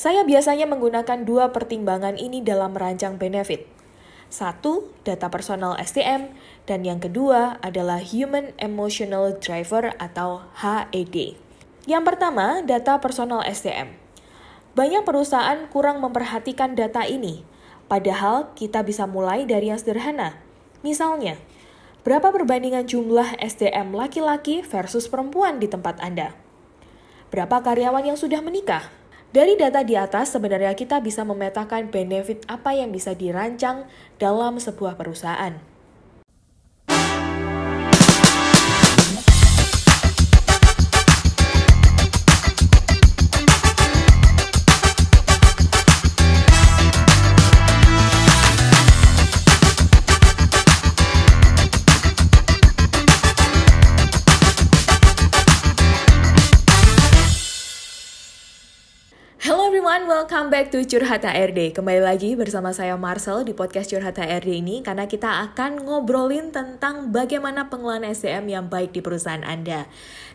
Saya biasanya menggunakan dua pertimbangan ini dalam merancang benefit. Satu, data personal STM, dan yang kedua adalah Human Emotional Driver atau HED. Yang pertama, data personal STM. Banyak perusahaan kurang memperhatikan data ini, padahal kita bisa mulai dari yang sederhana. Misalnya, berapa perbandingan jumlah SDM laki-laki versus perempuan di tempat Anda? Berapa karyawan yang sudah menikah? Dari data di atas, sebenarnya kita bisa memetakan benefit apa yang bisa dirancang dalam sebuah perusahaan. Welcome back to Curhat HRD. Kembali lagi bersama saya Marcel di podcast Curhat HRD ini karena kita akan ngobrolin tentang bagaimana pengelolaan SDM yang baik di perusahaan Anda.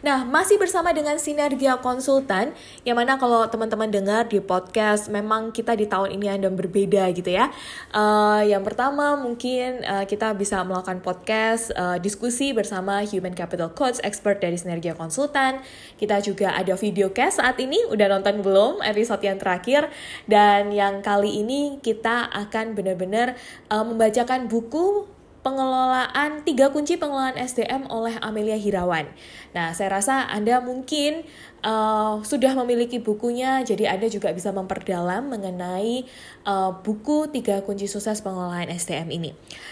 Nah, masih bersama dengan Sinergia Konsultan yang mana kalau teman-teman dengar di podcast memang kita di tahun ini ada berbeda gitu ya. Uh, yang pertama mungkin uh, kita bisa melakukan podcast uh, diskusi bersama Human Capital Coach expert dari Sinergia Konsultan. Kita juga ada video cast saat ini udah nonton belum episode yang terakhir dan yang kali ini kita akan benar-benar uh, membacakan buku pengelolaan tiga kunci pengelolaan SDM oleh Amelia Hirawan. Nah, saya rasa Anda mungkin uh, sudah memiliki bukunya, jadi Anda juga bisa memperdalam mengenai uh, buku tiga kunci sukses pengelolaan SDM ini.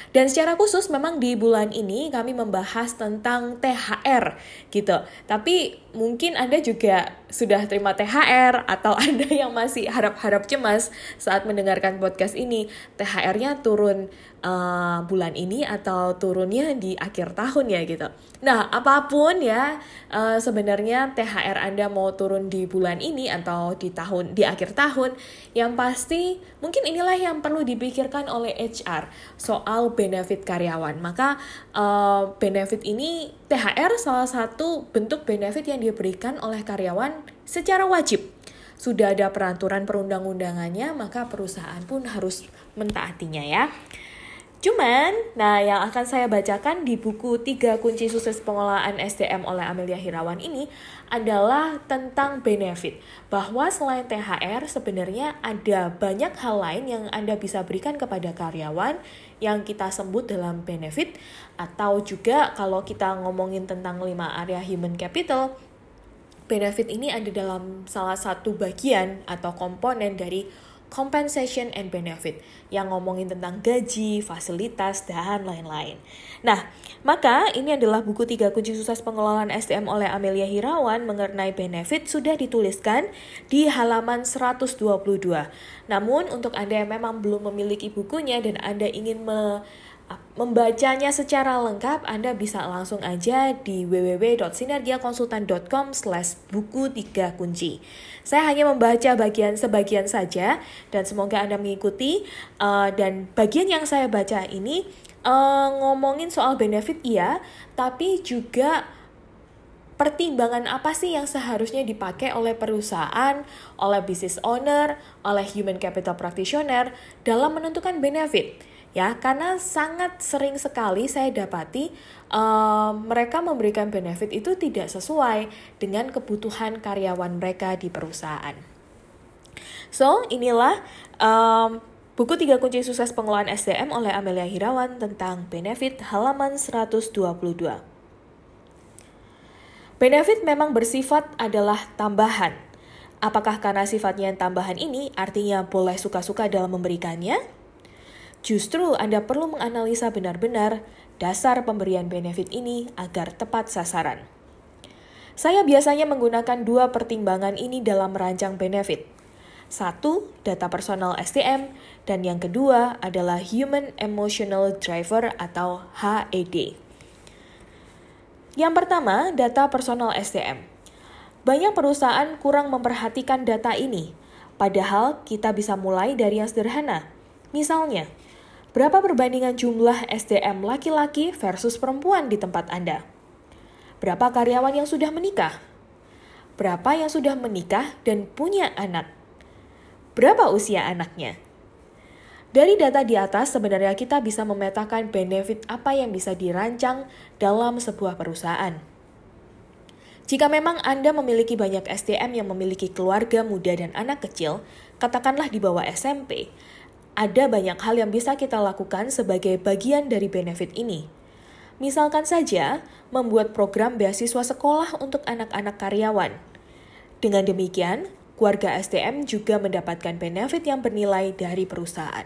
Dan secara khusus memang di bulan ini kami membahas tentang THR gitu. Tapi mungkin Anda juga sudah terima THR atau Anda yang masih harap-harap cemas saat mendengarkan podcast ini, THR-nya turun uh, bulan ini atau turunnya di akhir tahun ya gitu. Nah, apa pun ya uh, sebenarnya THR Anda mau turun di bulan ini atau di tahun di akhir tahun, yang pasti mungkin inilah yang perlu dipikirkan oleh HR soal benefit karyawan. Maka uh, benefit ini THR salah satu bentuk benefit yang diberikan oleh karyawan secara wajib. Sudah ada peraturan perundang-undangannya, maka perusahaan pun harus mentaatinya ya. Cuman, nah yang akan saya bacakan di buku tiga kunci sukses pengelolaan SDM oleh Amelia Hirawan ini adalah tentang benefit. Bahwa selain THR sebenarnya ada banyak hal lain yang Anda bisa berikan kepada karyawan yang kita sebut dalam benefit atau juga kalau kita ngomongin tentang lima area human capital, benefit ini ada dalam salah satu bagian atau komponen dari compensation and benefit yang ngomongin tentang gaji, fasilitas, dan lain-lain. Nah, maka ini adalah buku tiga kunci sukses pengelolaan SDM oleh Amelia Hirawan mengenai benefit sudah dituliskan di halaman 122. Namun untuk Anda yang memang belum memiliki bukunya dan Anda ingin me membacanya secara lengkap, Anda bisa langsung aja di www.sinergiakonsultan.com slash buku 3 kunci. Saya hanya membaca bagian sebagian saja, dan semoga Anda mengikuti. Uh, dan bagian yang saya baca ini uh, ngomongin soal benefit iya, tapi juga pertimbangan apa sih yang seharusnya dipakai oleh perusahaan, oleh business owner, oleh human capital practitioner dalam menentukan benefit ya karena sangat sering sekali saya dapati uh, mereka memberikan benefit itu tidak sesuai dengan kebutuhan karyawan mereka di perusahaan. So inilah um, buku tiga kunci sukses pengelolaan SDM oleh Amelia Hirawan tentang benefit halaman 122. Benefit memang bersifat adalah tambahan. Apakah karena sifatnya yang tambahan ini artinya boleh suka-suka dalam memberikannya? Justru Anda perlu menganalisa benar-benar dasar pemberian benefit ini agar tepat sasaran. Saya biasanya menggunakan dua pertimbangan ini dalam merancang benefit. Satu, data personal STM, dan yang kedua adalah Human Emotional Driver atau HED. Yang pertama, data personal STM. Banyak perusahaan kurang memperhatikan data ini, padahal kita bisa mulai dari yang sederhana. Misalnya, Berapa perbandingan jumlah SDM laki-laki versus perempuan di tempat Anda? Berapa karyawan yang sudah menikah? Berapa yang sudah menikah dan punya anak? Berapa usia anaknya? Dari data di atas, sebenarnya kita bisa memetakan benefit apa yang bisa dirancang dalam sebuah perusahaan. Jika memang Anda memiliki banyak SDM yang memiliki keluarga muda dan anak kecil, katakanlah di bawah SMP, ada banyak hal yang bisa kita lakukan sebagai bagian dari benefit ini. Misalkan saja, membuat program beasiswa sekolah untuk anak-anak karyawan. Dengan demikian, keluarga SDM juga mendapatkan benefit yang bernilai dari perusahaan.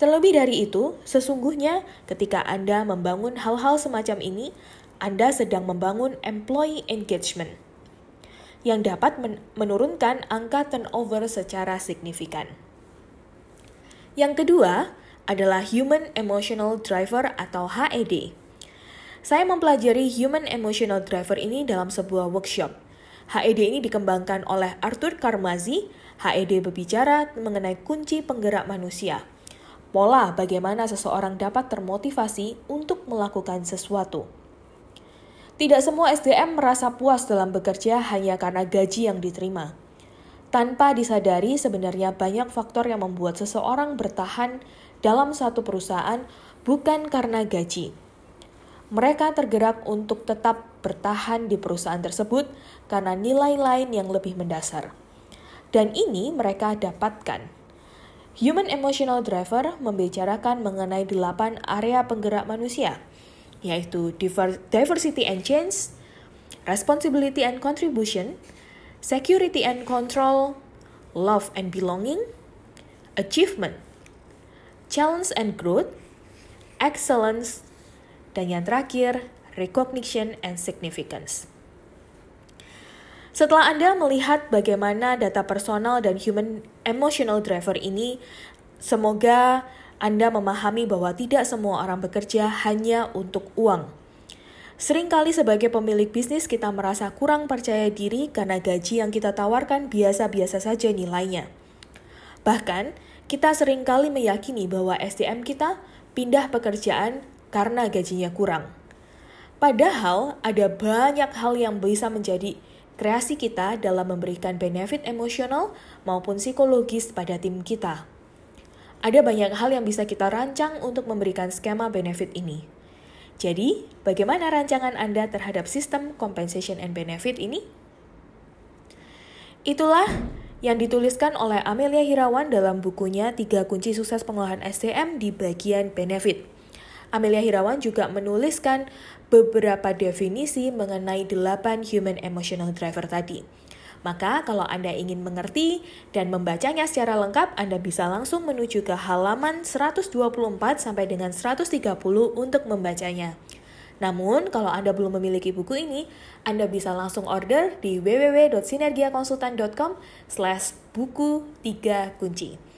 Terlebih dari itu, sesungguhnya ketika Anda membangun hal-hal semacam ini, anda sedang membangun employee engagement yang dapat men menurunkan angka turnover secara signifikan. Yang kedua adalah Human Emotional Driver atau HED. Saya mempelajari Human Emotional Driver ini dalam sebuah workshop. HED ini dikembangkan oleh Arthur Karmazi. HED berbicara mengenai kunci penggerak manusia. Pola bagaimana seseorang dapat termotivasi untuk melakukan sesuatu. Tidak semua SDM merasa puas dalam bekerja hanya karena gaji yang diterima. Tanpa disadari, sebenarnya banyak faktor yang membuat seseorang bertahan dalam satu perusahaan bukan karena gaji. Mereka tergerak untuk tetap bertahan di perusahaan tersebut karena nilai lain yang lebih mendasar. Dan ini mereka dapatkan. Human Emotional Driver membicarakan mengenai delapan area penggerak manusia – yaitu diversity and change, responsibility and contribution, security and control, love and belonging, achievement, challenge and growth, excellence, dan yang terakhir, recognition and significance. Setelah Anda melihat bagaimana data personal dan human emotional driver ini, semoga anda memahami bahwa tidak semua orang bekerja hanya untuk uang. Seringkali sebagai pemilik bisnis kita merasa kurang percaya diri karena gaji yang kita tawarkan biasa-biasa saja nilainya. Bahkan, kita sering kali meyakini bahwa SDM kita pindah pekerjaan karena gajinya kurang. Padahal ada banyak hal yang bisa menjadi kreasi kita dalam memberikan benefit emosional maupun psikologis pada tim kita. Ada banyak hal yang bisa kita rancang untuk memberikan skema benefit ini. Jadi, bagaimana rancangan Anda terhadap sistem compensation and benefit ini? Itulah yang dituliskan oleh Amelia Hirawan dalam bukunya Tiga Kunci Sukses Pengolahan SDM di bagian benefit. Amelia Hirawan juga menuliskan beberapa definisi mengenai delapan human emotional driver tadi. Maka kalau Anda ingin mengerti dan membacanya secara lengkap, Anda bisa langsung menuju ke halaman 124 sampai dengan 130 untuk membacanya. Namun, kalau Anda belum memiliki buku ini, Anda bisa langsung order di www.sinergiakonsultan.com slash buku 3 kunci.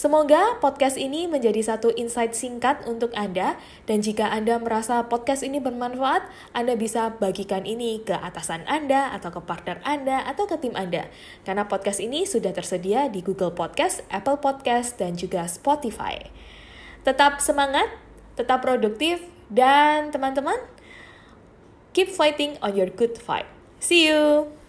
Semoga podcast ini menjadi satu insight singkat untuk Anda dan jika Anda merasa podcast ini bermanfaat, Anda bisa bagikan ini ke atasan Anda atau ke partner Anda atau ke tim Anda. Karena podcast ini sudah tersedia di Google Podcast, Apple Podcast, dan juga Spotify. Tetap semangat, tetap produktif, dan teman-teman, keep fighting on your good fight. See you!